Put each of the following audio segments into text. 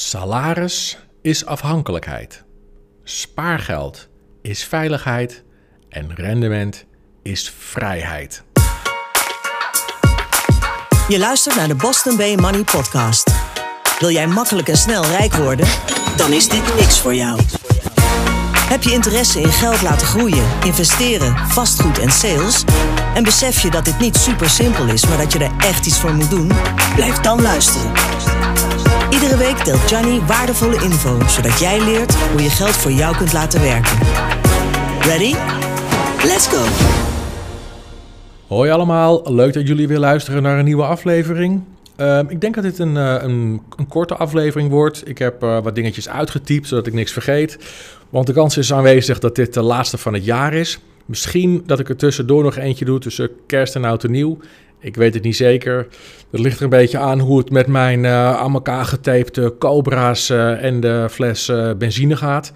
Salaris is afhankelijkheid. Spaargeld is veiligheid. En rendement is vrijheid. Je luistert naar de Boston Bay Money Podcast. Wil jij makkelijk en snel rijk worden? Dan is dit niks voor jou. Heb je interesse in geld laten groeien, investeren, vastgoed en sales? En besef je dat dit niet super simpel is, maar dat je er echt iets voor moet doen? Blijf dan luisteren. Iedere week deelt Johnny waardevolle info, zodat jij leert hoe je geld voor jou kunt laten werken. Ready? Let's go! Hoi allemaal, leuk dat jullie weer luisteren naar een nieuwe aflevering. Ehm, ik denk dat dit een, eh, een, een, korte aflevering wordt. Ik heb uh, wat dingetjes uitgetypt, zodat ik niks vergeet. Want de kans is aanwezig dat dit de laatste van het jaar is. Misschien dat ik er tussendoor nog eentje doe tussen kerst en oud en nieuw. Ik weet het niet zeker. Dat ligt er een beetje aan hoe het met mijn uh, aan elkaar getapte cobra's en de fles benzine gaat.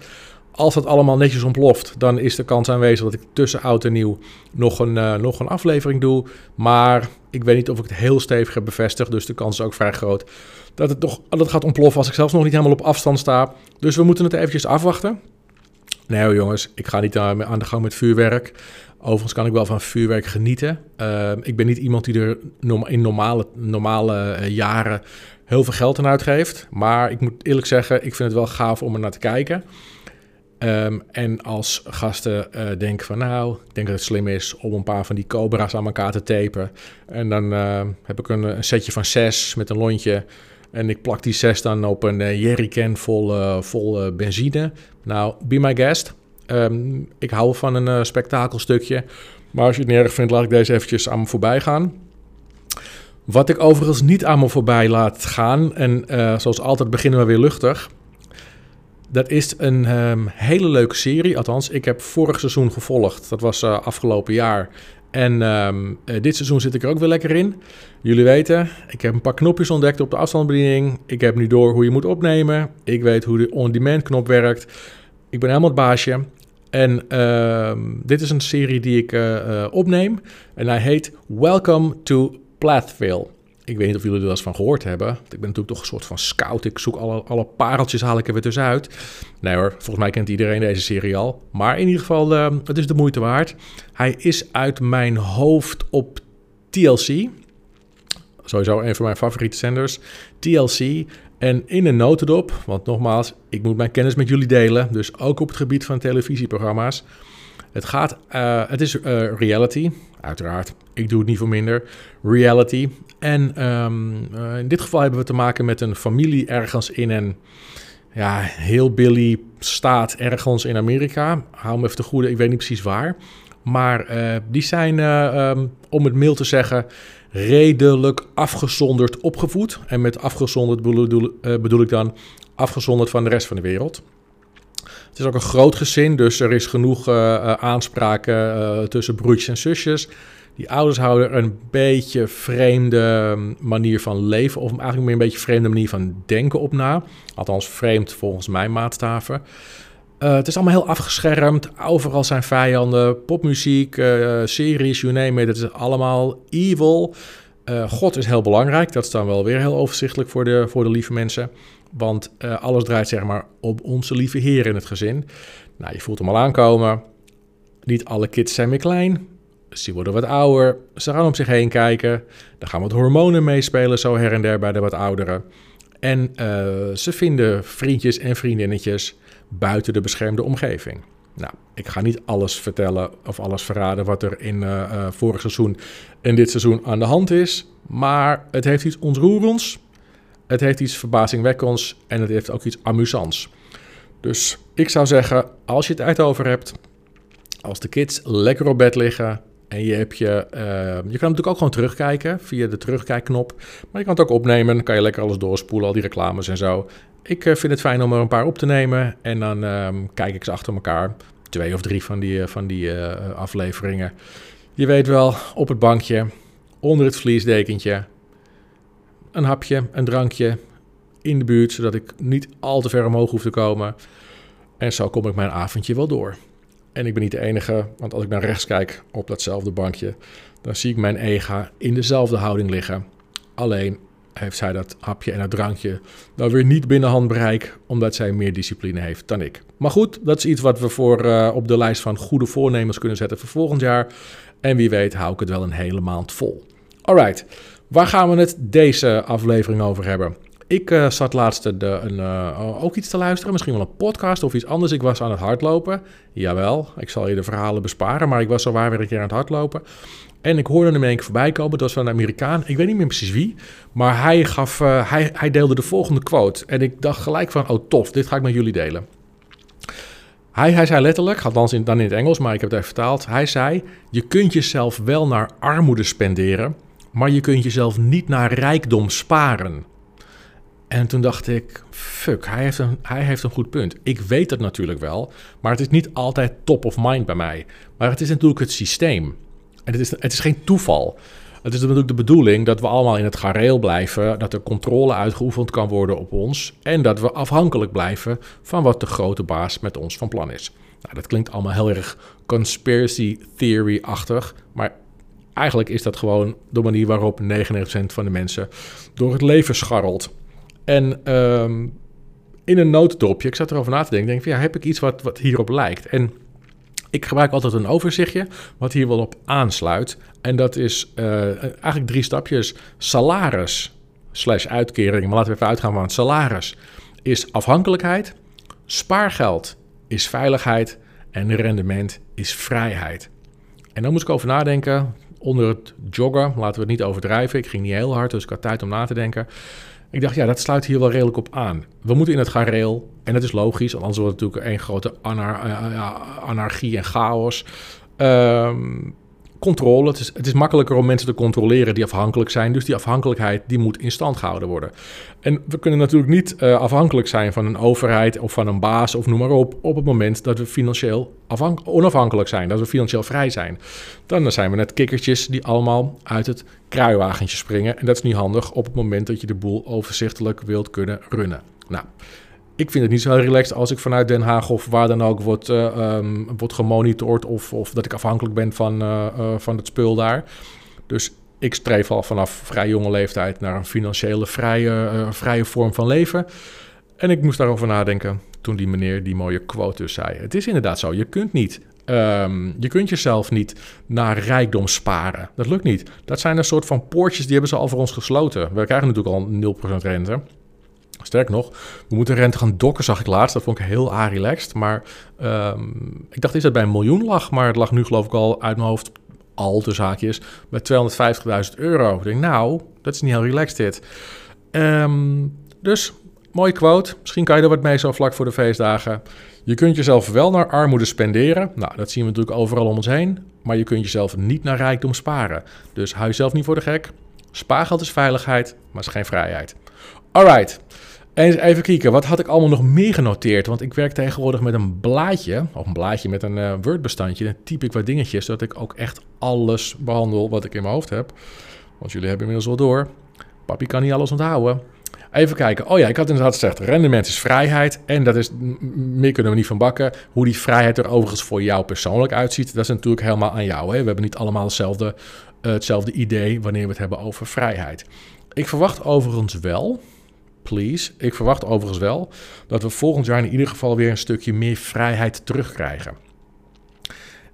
Als dat allemaal netjes ontploft, dan is de kans aanwezig dat ik tussen oud en nieuw nog een, nog een aflevering doe. Maar ik weet niet of ik het heel stevig heb bevestigd, dus de kans is ook vrij groot dat het, nog, dat gaat ontploffen als ik zelfs nog niet helemaal op afstand sta. Dus we moeten het eventjes afwachten. Nee jongens, ik ga niet aan de gang met vuurwerk. Overigens kan ik wel van vuurwerk genieten. Uh, ik ben niet iemand die er in normale, normale uh, jaren heel veel geld aan uitgeeft. Maar ik moet eerlijk zeggen, ik vind het wel gaaf om er naar te kijken. Um, en als gasten uh, denken van nou, ik denk dat het slim is om een paar van die cobra's aan elkaar te tapen. En dan uh, heb ik een, een, setje van zes met een lontje. En ik plak die zes dan op een uh, jerrycan vol, vol benzine. Nou, be my guest. Um, ik hou van een spektakelstukje. Maar als je het niet erg vindt, laat ik deze eventjes aan me voorbij gaan. Wat ik overigens niet aan me voorbij laat gaan, en zoals altijd beginnen we weer luchtig. Dat is een um, hele leuke serie. Althans, ik heb vorig seizoen gevolgd. Dat was uh, afgelopen jaar. En uh, dit seizoen zit ik er ook weer lekker in. Jullie weten, ik heb een paar knopjes ontdekt op de afstandsbediening. Ik heb nu door hoe je moet opnemen. Ik weet hoe de on-demand knop werkt. Ik ben helemaal het baasje. En uh, dit is een serie die ik uh, opneem. En hij heet Welcome to Plathville. Ik weet niet of jullie er wel eens van gehoord hebben. Ik ben natuurlijk toch een soort van scout. Ik zoek alle, alle pareltjes, haal ik er weer tussenuit. Nee hoor, volgens mij kent iedereen deze serie al. Maar in ieder geval, uh, het is de moeite waard. Hij is uit mijn hoofd op TLC. Sowieso een van mijn favoriete zenders. TLC. En in een notendop, want nogmaals, ik moet mijn kennis met jullie delen. Dus ook op het gebied van televisieprogramma's. Het gaat, uh, het is uh, reality, uiteraard. Ik doe het niet voor minder. Reality. En um, uh, in dit geval hebben we te maken met een familie ergens in een ja, heel billy staat ergens in Amerika. Hou me even te goede, ik weet niet precies waar. Maar die zijn, um, om het mild te zeggen, redelijk afgezonderd opgevoed. En met afgezonderd bedoel, bedoel ik dan afgezonderd van de rest van de wereld. Het is ook een groot gezin, dus er is genoeg uh, aanspraken uh, tussen broertjes en zusjes. Die ouders houden een beetje vreemde manier van leven, of eigenlijk meer een beetje vreemde manier van denken op na. Althans, vreemd volgens mijn maatstaven. Uh, het is allemaal heel afgeschermd. Overal zijn vijanden. Popmuziek, uh, series, you name it. Het is allemaal evil. Uh, God is heel belangrijk. Dat is dan wel weer heel overzichtelijk voor de, voor de lieve mensen. Want alles draait zeg maar op onze lieve Heer in het gezin. Nou, je voelt hem al aankomen. Niet alle kids zijn meer klein. Ze worden wat ouder. Ze gaan om zich heen kijken. Er gaan wat hormonen meespelen, zo her en der bij de wat ouderen. En ze vinden vriendjes en vriendinnetjes buiten de beschermde omgeving. Nou, ik ga niet alles vertellen of alles verraden wat er in uh, uh, vorig seizoen en dit seizoen aan de hand is. Maar het heeft iets ontroerends. Het heeft iets verbazingwekkends en het heeft ook iets amusants. Dus ik zou zeggen, als je het uit over hebt, als de kids lekker op bed liggen en je hebt je, uh, je kan natuurlijk ook gewoon terugkijken via de terugkijkknop, maar je kan het ook opnemen, dan kan je lekker alles doorspoelen, al die reclames en zo. Ik uh, vind het fijn om er een paar op te nemen en dan uh, kijk ik ze achter elkaar, twee of drie van die, van die afleveringen. Je weet wel, op het bankje, onder het vliesdekentje, een hapje, een drankje in de buurt, zodat ik niet al te ver omhoog hoef te komen. En zo kom ik mijn avondje wel door. En ik ben niet de enige, want als ik naar rechts kijk op datzelfde bankje, dan zie ik mijn ega in dezelfde houding liggen. Alleen heeft zij dat hapje en dat drankje dan weer niet binnen handbereik, omdat zij meer discipline heeft dan ik. Maar goed, dat is iets wat we voor uh, op de lijst van goede voornemens kunnen zetten voor volgend jaar. En wie weet hou ik het wel een hele maand vol. Alright, waar gaan we het deze aflevering over hebben? Ik uh, zat laatst de, een, uh, ook iets te luisteren, misschien wel een podcast of iets anders. Ik was aan het hardlopen. Jawel, ik zal je de verhalen besparen, maar ik was zo waar weer een keer aan het hardlopen. En ik hoorde hem in één keer voorbij komen. Dat was van een Amerikaan. Ik weet niet meer precies wie. Maar hij, gaf, uh, hij, hij deelde de volgende quote. En ik dacht gelijk van, oh tof, dit ga ik met jullie delen. Hij, hij zei letterlijk, althans in, dan in het Engels, maar ik heb het even vertaald. Hij zei, je kunt jezelf wel naar armoede spenderen, maar je kunt jezelf niet naar rijkdom sparen. En toen dacht ik, fuck, hij heeft, een, hij heeft een goed punt. Ik weet het natuurlijk wel, maar het is niet altijd top of mind bij mij. Maar het is natuurlijk het systeem. En het is, het is geen toeval. Het is natuurlijk de bedoeling dat we allemaal in het gareel blijven, dat er controle uitgeoefend kan worden op ons en dat we afhankelijk blijven van wat de grote baas met ons van plan is. Nou, dat klinkt allemaal heel erg conspiracy theory-achtig, maar eigenlijk is dat gewoon de manier waarop 99% van de mensen door het leven scharrelt. En um, in een notendopje, ik zat erover na te denken, denk van ja, heb ik iets wat, wat hierop lijkt? En ik gebruik altijd een overzichtje wat hier wel op aansluit. En dat is uh, eigenlijk drie stapjes. Salaris slash uitkering, maar laten we even uitgaan van het salaris, is afhankelijkheid. Spaargeld is veiligheid. En rendement is vrijheid. En dan moest ik over nadenken. Onder het joggen, laten we het niet overdrijven. Ik ging niet heel hard, dus ik had tijd om na te denken. Ik dacht, ja, dat sluit hier wel redelijk op aan. We moeten in het gareel, en dat is logisch, anders wordt het natuurlijk één grote anar uh, anarchie en chaos. Um, controle. Het is, het is makkelijker om mensen te controleren die afhankelijk zijn. Dus die afhankelijkheid die moet in stand gehouden worden. En we kunnen natuurlijk niet uh, afhankelijk zijn van een overheid of van een baas of noem maar op. op het moment dat we financieel onafhankelijk zijn. Dat we financieel vrij zijn. Dan zijn we net kikkertjes die allemaal uit het kruiwagentje springen. En dat is niet handig op het moment dat je de boel overzichtelijk wilt kunnen runnen. Nou, ik vind het niet zo relaxed als ik vanuit Den Haag of waar dan ook wordt, uh, um, wordt gemonitord of, of dat ik afhankelijk ben van, uh, uh, van het spul daar. Dus ik streef al vanaf vrij jonge leeftijd naar een financiële vrije, vrije vorm van leven. En ik moest daarover nadenken toen die meneer die mooie quote dus zei. Het is inderdaad zo, je kunt niet Um, je kunt jezelf niet naar rijkdom sparen. Dat lukt niet. Dat zijn een soort van poortjes die hebben ze al voor ons gesloten. We krijgen natuurlijk al 0% rente. Sterk nog, we moeten rente gaan dokken, zag ik laatst. Dat vond ik heel relaxed. Maar um, ik dacht is dat bij een miljoen lag. Maar het lag nu geloof ik al uit mijn hoofd, al de zaakjes, bij 250.000 euro. Ik denk, nou, dat is niet heel relaxed dit. Um, dus, mooie quote. Misschien kan je er wat mee zo vlak voor de feestdagen. Je kunt jezelf wel naar armoede spenderen. Nou, dat zien we natuurlijk overal om ons heen. Maar je kunt jezelf niet naar rijkdom sparen. Dus hou jezelf niet voor de gek. Spaargeld is veiligheid, maar is geen vrijheid. Alright. Eens even kijken, wat had ik allemaal nog meer genoteerd? Want ik werk tegenwoordig met een blaadje, of een blaadje met een uh, Word-bestandje. Dan typ ik wat dingetjes, zodat ik ook echt alles behandel wat ik in mijn hoofd heb. Want jullie hebben inmiddels wel door. Papi kan niet alles onthouden. Even kijken. Oh ja, ik had inderdaad gezegd, rendement is vrijheid. En dat is, meer kunnen we niet van bakken. Hoe die vrijheid er overigens voor jou persoonlijk uitziet, dat is natuurlijk helemaal aan jou. Hè? We hebben niet allemaal hetzelfde, uh, hetzelfde idee wanneer we het hebben over vrijheid. Ik verwacht overigens wel, please. Ik verwacht overigens wel dat we volgend jaar in ieder geval weer een stukje meer vrijheid terugkrijgen.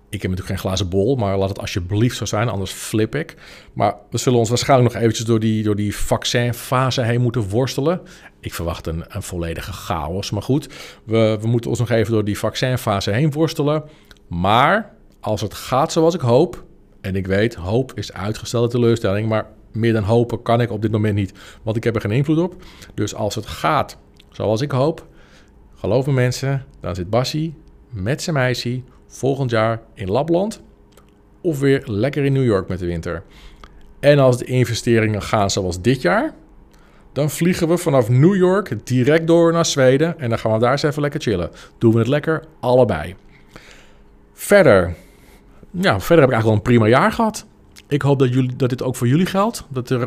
Ik heb natuurlijk geen glazen bol, maar laat het alsjeblieft zo zijn, anders flip ik. Maar we zullen ons waarschijnlijk nog eventjes door die, door die vaccinfase heen moeten worstelen. Ik verwacht een, een volledige chaos, maar goed. We, we moeten ons nog even door die vaccinfase heen worstelen. Maar als het gaat zoals ik hoop, en ik weet, hoop is uitgestelde teleurstelling, maar meer dan hopen kan ik op dit moment niet, want ik heb er geen invloed op. Dus als het gaat zoals ik hoop, geloof me mensen, dan zit Bassie met zijn meisje volgend jaar in Lapland of weer lekker in New York met de winter. En als de investeringen gaan zoals dit jaar, dan vliegen we vanaf New York direct door naar Zweden en dan gaan we daar eens even lekker chillen. Doen we het lekker allebei. Verder, ja, verder heb ik eigenlijk wel een prima jaar gehad. Ik hoop dat, jullie, dat dit ook voor jullie geldt. Dat er, uh,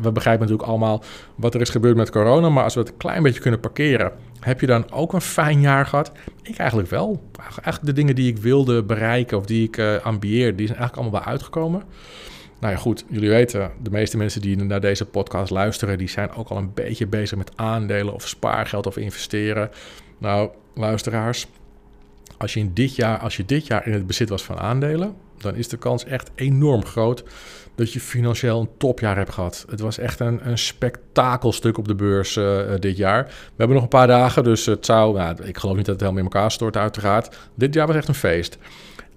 we begrijpen natuurlijk allemaal wat er is gebeurd met corona. Maar als we het een klein beetje kunnen parkeren, heb je dan ook een fijn jaar gehad? Ik eigenlijk wel. Eigenlijk de dingen die ik wilde bereiken of die ik uh, die zijn eigenlijk allemaal wel uitgekomen. Nou ja, goed, jullie weten, de meeste mensen die naar deze podcast luisteren, die zijn ook al een beetje bezig met aandelen of spaargeld of investeren. Nou, luisteraars, als je, in dit jaar, als je dit jaar in het bezit was van aandelen, dan is de kans echt enorm groot dat je financieel een topjaar hebt gehad. Het was echt een, een spektakelstuk op de beurs uh, dit jaar. We hebben nog een paar dagen, dus het zou... Nou, ik geloof niet dat het helemaal in elkaar stort uiteraard. Dit jaar was echt een feest.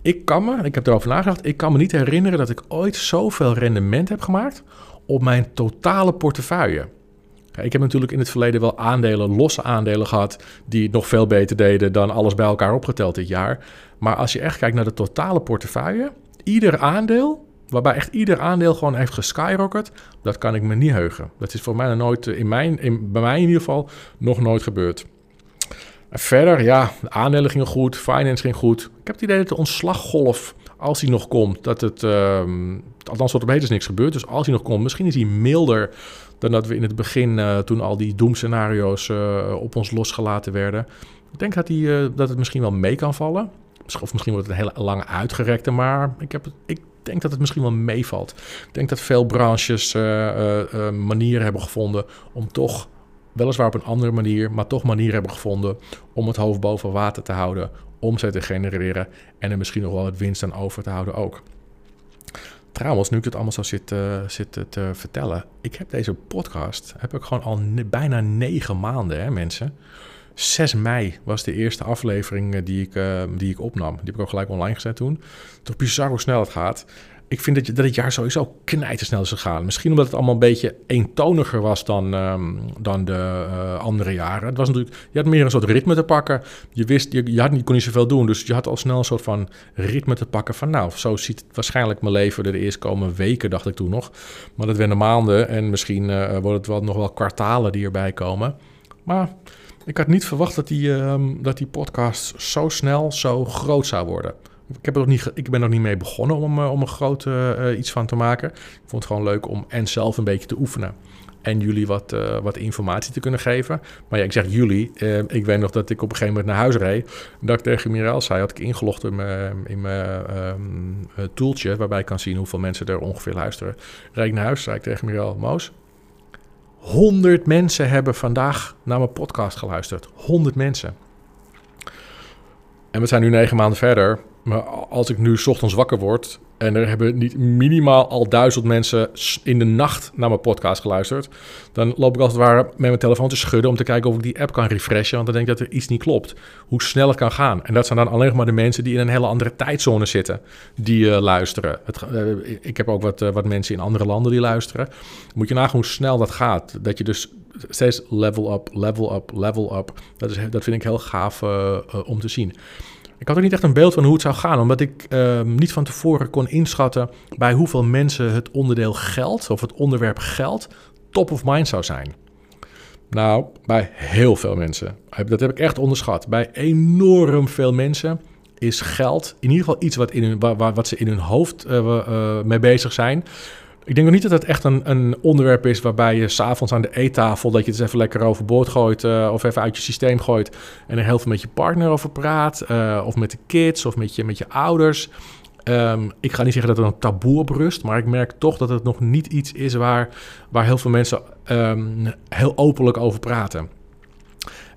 Ik kan me, ik heb erover nagedacht, ik kan me niet herinneren dat ik ooit zoveel rendement heb gemaakt op mijn totale portefeuille. Ik heb natuurlijk in het verleden wel aandelen, losse aandelen gehad, die nog veel beter deden dan alles bij elkaar opgeteld dit jaar. Maar als je echt kijkt naar de totale portefeuille, ieder aandeel, waarbij echt ieder aandeel gewoon heeft geskyrocket, dat kan ik me niet heugen. Dat is voor mij nooit, in mijn, in, bij mij in ieder geval, nog nooit gebeurd. Verder, ja, de aandelen gingen goed, finance ging goed. Ik heb het idee dat de ontslaggolf, als die nog komt, dat het, uh, althans wat op heet is niks gebeurd. Dus als hij nog komt, misschien is hij milder dan dat we in het begin, uh, toen al die doemscenario's uh, op ons losgelaten werden. Ik denk dat, die, uh, dat het misschien wel mee kan vallen. Of misschien wordt het een hele lange uitgerekte, maar ik, heb ik denk dat het misschien wel meevalt. Ik denk dat veel branches manieren hebben gevonden om toch weliswaar op een andere manier, maar toch manieren hebben gevonden om het hoofd boven water te houden, omzet te genereren en er misschien nog wel het winst aan over te houden ook. Trouwens, nu ik het allemaal zo zit, zit te vertellen, ik heb deze podcast, heb ik gewoon al bijna negen maanden, hè, mensen. 6 mei was de eerste aflevering eh, die ik, uh, die ik opnam. Die heb ik ook gelijk online gezet toen. Toch bizar hoe snel het gaat ik vind dat, je, dat het jaar sowieso knijtersnel is gegaan. Misschien omdat het allemaal een beetje eentoniger was dan, um, dan de uh, andere jaren. Het was natuurlijk, je had meer een soort ritme te pakken. Je wist, je, je, had, je kon niet zoveel doen. Dus je had al snel een soort van ritme te pakken. Van nou, zo ziet waarschijnlijk mijn leven er de eerst komen weken, dacht ik toen nog. Maar dat werden maanden en misschien uh, wordt het wel nog wel kwartalen die erbij komen. Maar ik had niet verwacht dat die, um, dat die podcast zo snel zo groot zou worden. Ik, heb nog niet, ik ben nog niet mee begonnen om, uh, om een groot uh, iets van te maken. Ik vond het gewoon leuk om en zelf een beetje te oefenen. En jullie wat, uh, wat informatie te kunnen geven. Maar ja, ik zeg jullie. ik weet nog dat ik op een gegeven moment naar huis reed. Dat ik tegen Mirel zei, had ik ingelogd in mijn, in mijn um, tooltje... waarbij ik kan zien hoeveel mensen er ongeveer luisteren. Rijd ik naar huis, zei ik tegen Mirel, Moos... 100 mensen hebben vandaag naar mijn podcast geluisterd. 100 mensen. En we zijn nu negen maanden verder. Maar als ik nu ochtends wakker word en er hebben niet minimaal al duizend mensen in de nacht naar mijn podcast geluisterd, dan loop ik als het ware met mijn telefoon te schudden om te kijken of ik die app kan refreshen, want dan denk ik dat er iets niet klopt. Hoe snel het kan gaan. En dat zijn dan alleen maar de mensen die in een hele andere tijdzone zitten, die uh, luisteren. Het, uh, ik heb ook wat, uh, wat mensen in andere landen die luisteren. Moet je nagaan hoe snel dat gaat. Dat je dus steeds level up, level up, level up. Dat, dat vind ik heel gaaf om te zien. Ik had er niet echt een beeld van hoe het zou gaan, omdat ik uh, niet van tevoren kon inschatten bij hoeveel mensen het onderdeel geld of het onderwerp geld top of mind zou zijn. Nou, bij heel veel mensen. Dat heb ik echt onderschat. Bij enorm veel mensen is geld in ieder geval iets wat, in hun, wat ze in hun hoofd uh, uh, mee bezig zijn. Ik denk nog niet dat het echt een, een onderwerp is waarbij je s'avonds aan de eettafel... dat je het eens even lekker overboord gooit uh, of even uit je systeem gooit... en er heel veel met je partner over praat, uh, of met de kids of met je, met je ouders. Um, ik ga niet zeggen dat er een taboe op rust, maar ik merk toch dat het nog niet iets is waar, waar heel veel mensen um, heel openlijk over praten.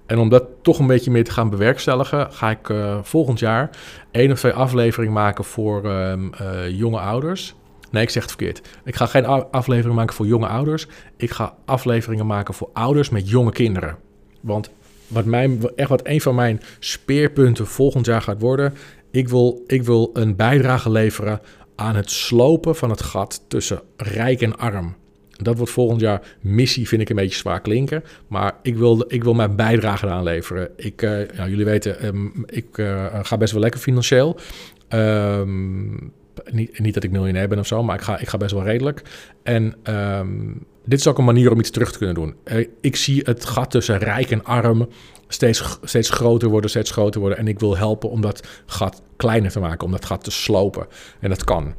En om dat toch een beetje meer te gaan bewerkstelligen, ga ik uh, volgend jaar één of twee afleveringen maken voor um, jonge ouders. Nee, ik zeg het verkeerd. Ik ga geen afleveringen maken voor jonge ouders. Ik ga afleveringen maken voor ouders met jonge kinderen. Want wat, mijn, echt wat een van mijn speerpunten volgend jaar gaat worden. Ik wil, ik wil een bijdrage leveren aan het slopen van het gat tussen rijk en arm. Dat wordt volgend jaar missie, vind ik een beetje zwaar klinken. Maar ik wil, ik wil mijn bijdrage aan leveren. Ik, nou, jullie weten, um, ik uh, ga best wel lekker financieel. Um, niet, niet dat ik miljonair ben of zo, maar ik ga, ik ga best wel redelijk. En um, dit is ook een manier om iets terug te kunnen doen. Uh, ik zie het gat tussen rijk en arm steeds, steeds groter worden, steeds groter worden. En ik wil helpen om dat gat kleiner te maken, om dat gat te slopen. En dat kan.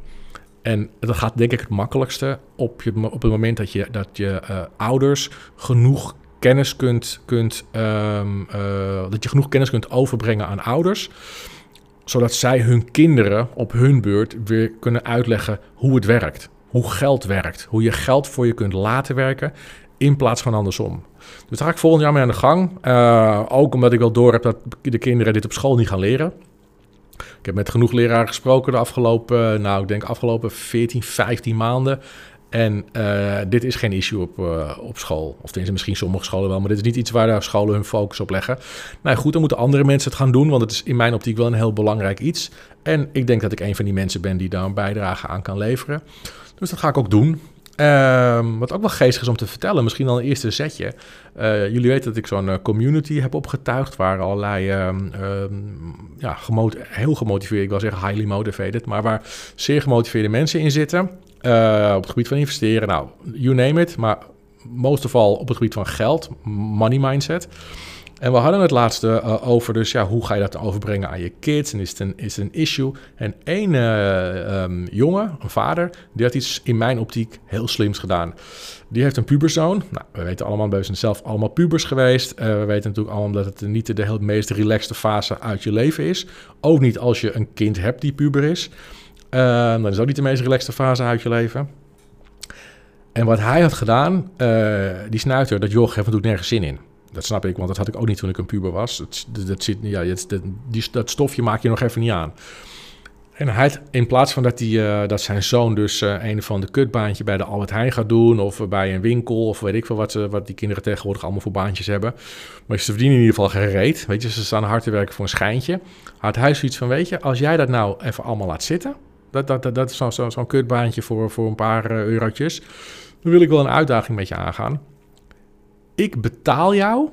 En dat gaat denk ik het makkelijkste op, je, op het moment dat je, dat je uh, ouders genoeg kennis kunt, kunt um, uh, dat je genoeg kennis kunt overbrengen aan ouders zodat zij hun kinderen op hun beurt weer kunnen uitleggen hoe het werkt. hoe geld werkt. Hoe je geld voor je kunt laten werken in plaats van andersom. Dus daar ga ik volgend jaar mee aan de gang. Uh, ook omdat ik wel door heb dat de kinderen dit op school niet gaan leren. Ik heb met genoeg leraren gesproken de afgelopen, nou ik denk afgelopen 14, 15 maanden. En uh, dit is geen issue op, uh, op school. Of tenminste, misschien sommige scholen wel, maar dit is niet iets waar scholen hun focus op leggen. Nou goed, dan moeten andere mensen het gaan doen, want het is in mijn optiek wel een heel belangrijk iets. En ik denk dat ik een van die mensen ben die daar een bijdrage aan kan leveren. Dus dat ga ik ook doen. Um, wat ook wel geestig is om te vertellen, misschien al een eerste setje. Uh, jullie weten dat ik zo'n uh, community heb opgetuigd, waar allerlei um, um, ja, heel gemotiveerd, ik wil zeggen highly motivated, maar waar zeer gemotiveerde mensen in zitten. Uh, op het gebied van investeren, nou, you name it, maar most of all op het gebied van geld, money mindset. En we hadden het laatste uh, over, dus ja, hoe ga je dat overbrengen aan je kids? En is het een, is het een issue? En één uh, um, jongen, een vader, die had iets in mijn optiek heel slims gedaan. Die heeft een puberzoon. Nou, we weten allemaal, zijn zelf allemaal pubers geweest. Uh, we weten natuurlijk allemaal dat het niet de, heel meest relaxte fase uit je leven is. Ook niet als je een kind hebt die puber is. Uh, dat is ook niet de meest relaxte fase uit je leven. En wat hij had gedaan, die snuiter, dat joch heeft natuurlijk nergens zin in. Dat snap ik, want dat had ik ook niet toen ik een puber was. Dat, zit, ja, dat, stofje maak je nog even niet aan. En hij, in plaats van dat, die, uh, dat zijn zoon dus uh, een van de kutbaantje bij de Albert Heijn gaat doen... of bij een winkel of weet ik veel wat, ze, wat die kinderen tegenwoordig allemaal voor baantjes hebben. Maar ze verdienen in ieder geval gereed. Weet je, ze staan hard te werken voor een schijntje. Had hij zoiets van, weet je, als jij dat nou even allemaal laat zitten... dat, dat, dat, is zo'n zo, zo kutbaantje voor, voor een paar uh, eurotjes... dan wil ik wel een uitdaging met je aangaan ik betaal jou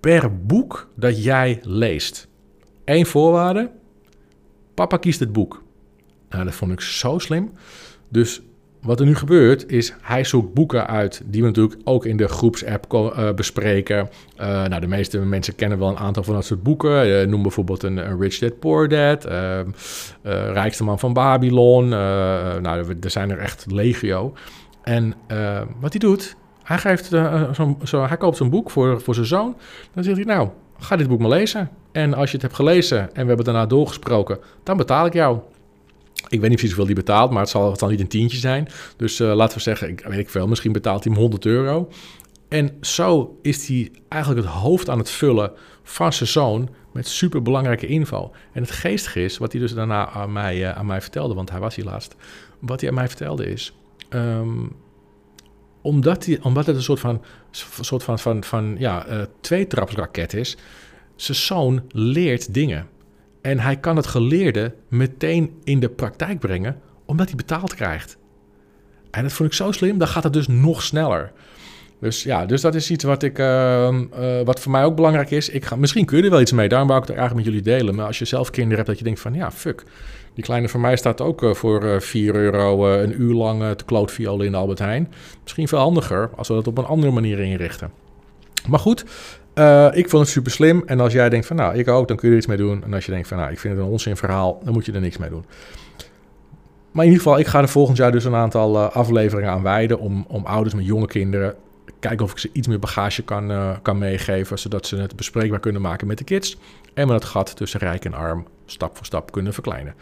per boek dat jij leest. Eén voorwaarde, papa kiest het boek. Nou, dat vond ik zo slim. Dus wat er nu gebeurt is, hij zoekt boeken uit die we natuurlijk ook in de groepsapp uh, bespreken. Uh, nou, de meeste mensen kennen wel een aantal van dat soort boeken. Uh, noem bijvoorbeeld een, Rich Dad Poor Dad, Rijkste Man van Babylon. nou, er zijn er echt legio. En wat hij doet, hij, geeft, uh, zo, zo, hij koopt zo'n boek voor, voor zijn zoon. Dan zegt hij, nou, ga dit boek maar lezen. En als je het hebt gelezen en we hebben daarna doorgesproken, dan betaal ik jou. Ik weet niet precies hoeveel die betaalt, maar het zal, het zal niet een tientje zijn. Dus uh, laten we zeggen, ik weet ik veel, misschien betaalt hij hem 100 euro. En zo is hij eigenlijk het hoofd aan het vullen van zijn zoon met superbelangrijke info. En het geestige is, wat hij dus daarna aan mij, uh, aan mij vertelde, want hij was hier laatst. Wat hij aan mij vertelde is, um, omdat, die, omdat het een soort van, soort van, van, van ja, uh, tweetrapsraket is. Zijn zoon leert dingen. En hij kan het geleerde meteen in de praktijk brengen, omdat hij betaald krijgt. En dat vond ik zo slim, dan gaat het dus nog sneller. Dus ja, dus dat is iets wat, ik, uh, uh, wat voor mij ook belangrijk is. Ik ga, misschien kun je er wel iets mee, daarom wou ik het eigenlijk met jullie delen. Maar als je zelf kinderen hebt, dat je denkt van ja, fuck. Die kleine van mij staat ook uh, voor uh, 4 euro uh, een uur lang te klootviolen in de Albert Heijn. Misschien veel handiger als we dat op een andere manier inrichten. Maar goed, ik vond het super slim. En als jij denkt van nou, ik ook, dan kun je er iets mee doen. En als je denkt van nou, ik vind het een onzin verhaal, dan moet je er niks mee doen. Maar in ieder geval, ik ga er volgend jaar dus een aantal afleveringen aan wijden om, om ouders met jonge kinderen kijken of ik ze iets meer bagage kan, kan meegeven, zodat ze het bespreekbaar kunnen maken met de kids. En we het gat tussen rijk en arm stap voor stap kunnen verkleinen.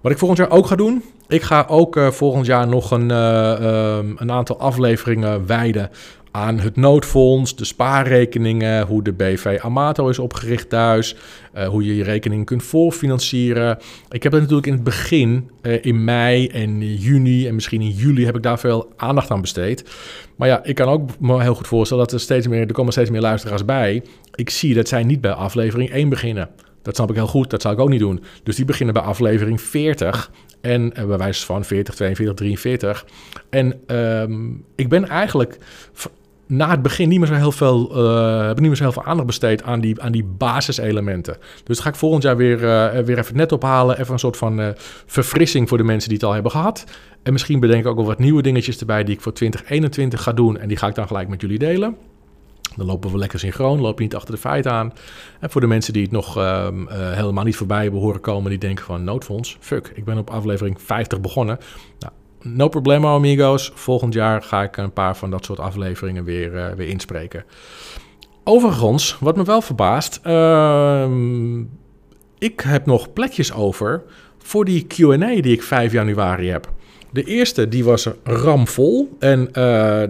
Wat ik volgend jaar ook ga doen, ik ga ook uh, volgend jaar nog een, uh, um, een aantal afleveringen wijden aan het noodfonds, de spaarrekeningen, hoe de BV Amato is opgericht thuis, uh, hoe je je rekening kunt voorfinancieren. Ik heb het natuurlijk in het begin, in mei en juni en misschien in juli, heb ik daar veel aandacht aan besteed. Maar ja, ik kan ook me heel goed voorstellen dat er steeds meer, er komen steeds meer luisteraars bij. Ik zie dat zij niet bij aflevering 1 beginnen. Dat snap ik heel goed, dat zou ik ook niet doen. Dus die beginnen bij aflevering 40 en uh, bij wijze van 40, 42, 43. En um, ik ben eigenlijk na het begin niet meer zo heel veel, uh, heb niet meer zo heel veel aandacht besteed aan die, aan die basiselementen. Dus ga ik volgend jaar weer, uh, weer even net ophalen. Even een soort van verfrissing voor de mensen die het al hebben gehad. En misschien bedenk ik ook wel wat nieuwe dingetjes erbij die ik voor 2021 ga doen. En die ga ik dan gelijk met jullie delen. Dan lopen we lekker synchroon, lopen niet achter de feiten aan. En voor de mensen die het nog uh, uh, helemaal niet voorbij hebben horen komen, die denken van noodfonds, fuck, ik ben op aflevering 50 begonnen. Nou, no problemo, amigos. Volgend jaar ga ik een paar van dat soort afleveringen weer, uh, weer inspreken. Overigens, wat me wel verbaast, ik heb nog plekjes over voor die Q&A die ik 5 januari heb. De eerste die was ramvol. En uh,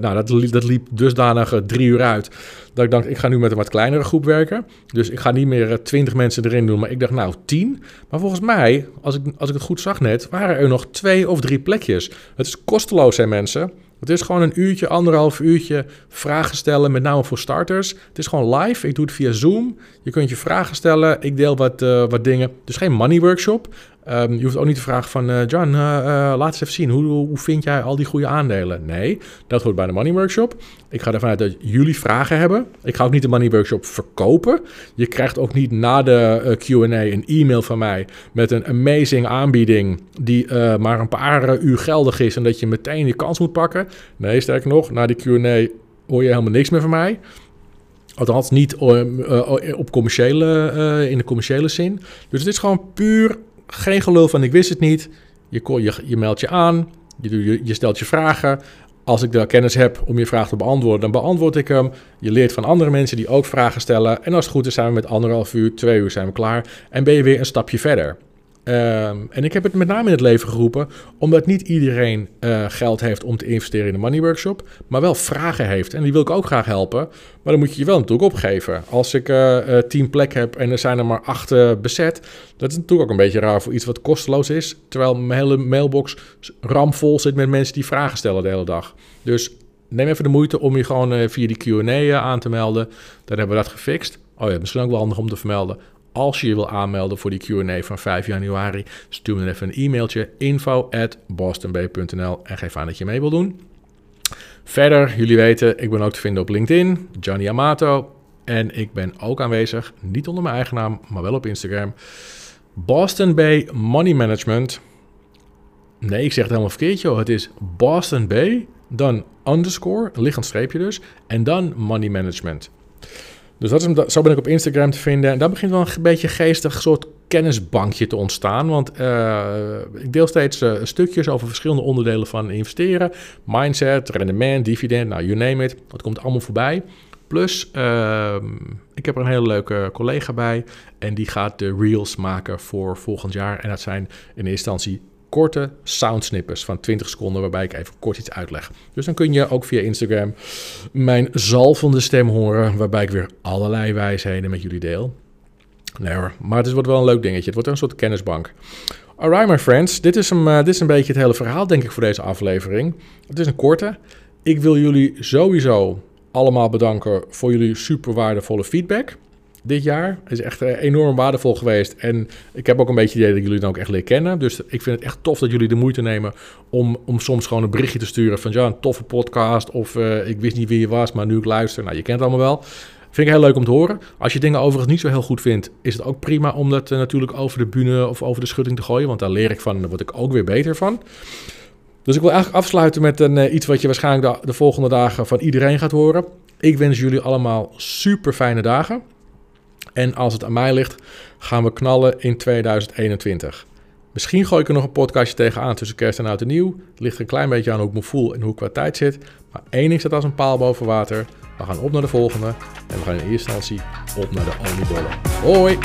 nou, dat, liep, dat liep dusdanig drie uur uit. Dat ik dacht, ik ga nu met een wat kleinere groep werken. Dus ik ga niet meer twintig mensen erin doen. Maar ik dacht, nou, tien. Maar volgens mij, als ik, als ik het goed zag net, waren er nog twee of drie plekjes. Het is kosteloos, hè mensen. Het is gewoon een uurtje, anderhalf uurtje vragen stellen, met name voor starters. Het is gewoon live. Ik doe het via Zoom. Je kunt je vragen stellen. Ik deel wat, wat dingen. Dus geen money workshop. Um, je hoeft ook niet te vragen van... Uh, John, uh, laat eens even zien. Hoe, hoe vind jij al die goede aandelen? Nee, dat hoort bij de Money Workshop. Ik ga ervan uit dat jullie vragen hebben. Ik ga ook niet de Money Workshop verkopen. Je krijgt ook niet na de Q&A een e-mail van mij... met een amazing aanbieding... die maar een paar uur geldig is... en dat je meteen je kans moet pakken. Nee, sterker nog, na die Q&A hoor je helemaal niks meer van mij... Althans, niet op commerciële, in de commerciële zin. Dus het is gewoon puur geen geloof van ik wist het niet. Je, je, je meldt je aan, je, je, je stelt je vragen. Als ik de kennis heb om je vraag te beantwoorden, dan beantwoord ik hem. Je leert van andere mensen die ook vragen stellen. En als het goed is, zijn we met anderhalf uur, twee uur zijn we klaar. En ben je weer een stapje verder. Ehm, en ik heb het met name in het leven geroepen, omdat niet iedereen uh, geld heeft om te investeren in de Money Workshop, maar wel vragen heeft. En die wil ik ook graag helpen, maar dan moet je je wel natuurlijk opgeven. Als ik uh, tien plek heb en er zijn er maar acht bezet, dat is natuurlijk ook een beetje raar voor iets wat kosteloos is, terwijl mijn hele mailbox ramvol zit met mensen die vragen stellen de hele dag. Dus neem even de moeite om je gewoon via die Q&A aan te melden. Dan hebben we dat gefixt. Oh ja, misschien ook wel handig om te vermelden. Als je je wil aanmelden voor die Q&A van 5 januari, stuur me dan even een e-mailtje info at bostonb.nl en geef aan dat je mee wil doen. Verder, jullie weten, ik ben ook te vinden op LinkedIn, Johnny Amato. En ik ben ook aanwezig, niet onder mijn eigen naam, maar wel op Instagram. Boston Bay Money Management. Nee, ik zeg het helemaal verkeerd, joh. Het is Boston Bay, dan underscore, liggend streepje dus, en dan Money Management. Dus dat is, zo ben ik op Instagram te vinden. En daar begint wel een beetje geestig soort kennisbankje te ontstaan. Want uh, ik deel steeds uh, stukjes over verschillende onderdelen van investeren. Mindset, rendement, dividend, nou, you name it. Dat komt allemaal voorbij. Plus, uh, ik heb er een hele leuke collega bij. En die gaat de reels maken voor volgend jaar. En dat zijn in eerste instantie korte soundsnippers van 20 seconden waarbij ik even kort iets uitleg. Dus dan kun je ook via Instagram mijn zalvende stem horen waarbij ik weer allerlei wijsheden met jullie deel. Nee hoor, maar het wordt wel een leuk dingetje. Het wordt een soort kennisbank. Alright my friends, dit is, een, uh, dit is een beetje het hele verhaal denk ik voor deze aflevering. Het is een korte. Ik wil jullie sowieso allemaal bedanken voor jullie super waardevolle feedback dit jaar. is echt eh, enorm waardevol geweest. En ik heb ook een beetje het idee dat jullie dan ook echt leren kennen. Dus ik vind het echt tof dat jullie de moeite nemen om, om soms gewoon een berichtje te sturen van ja, een toffe podcast. Of uh, ik wist niet wie je was, maar nu ik luister. Nou, je kent het allemaal wel. Vind ik heel leuk om te horen. Als je dingen overigens niet zo heel goed vindt, is het ook prima om dat uh, natuurlijk over de bühne of over de schutting te gooien. Want daar leer ik van en daar word ik ook weer beter van. Dus ik wil eigenlijk afsluiten met een, iets wat je waarschijnlijk de volgende dagen van iedereen gaat horen. Ik wens jullie allemaal super fijne dagen. En als het aan mij ligt, gaan we knallen in 2021. Misschien gooi ik er nog een podcastje tegenaan tussen kerst en oud en nieuw. Het ligt een klein beetje aan hoe ik me voel en hoe ik qua tijd zit. Maar één ding staat als een paal boven water. We gaan op naar de volgende. En we gaan in eerste instantie op naar de oliebollen. Hoi!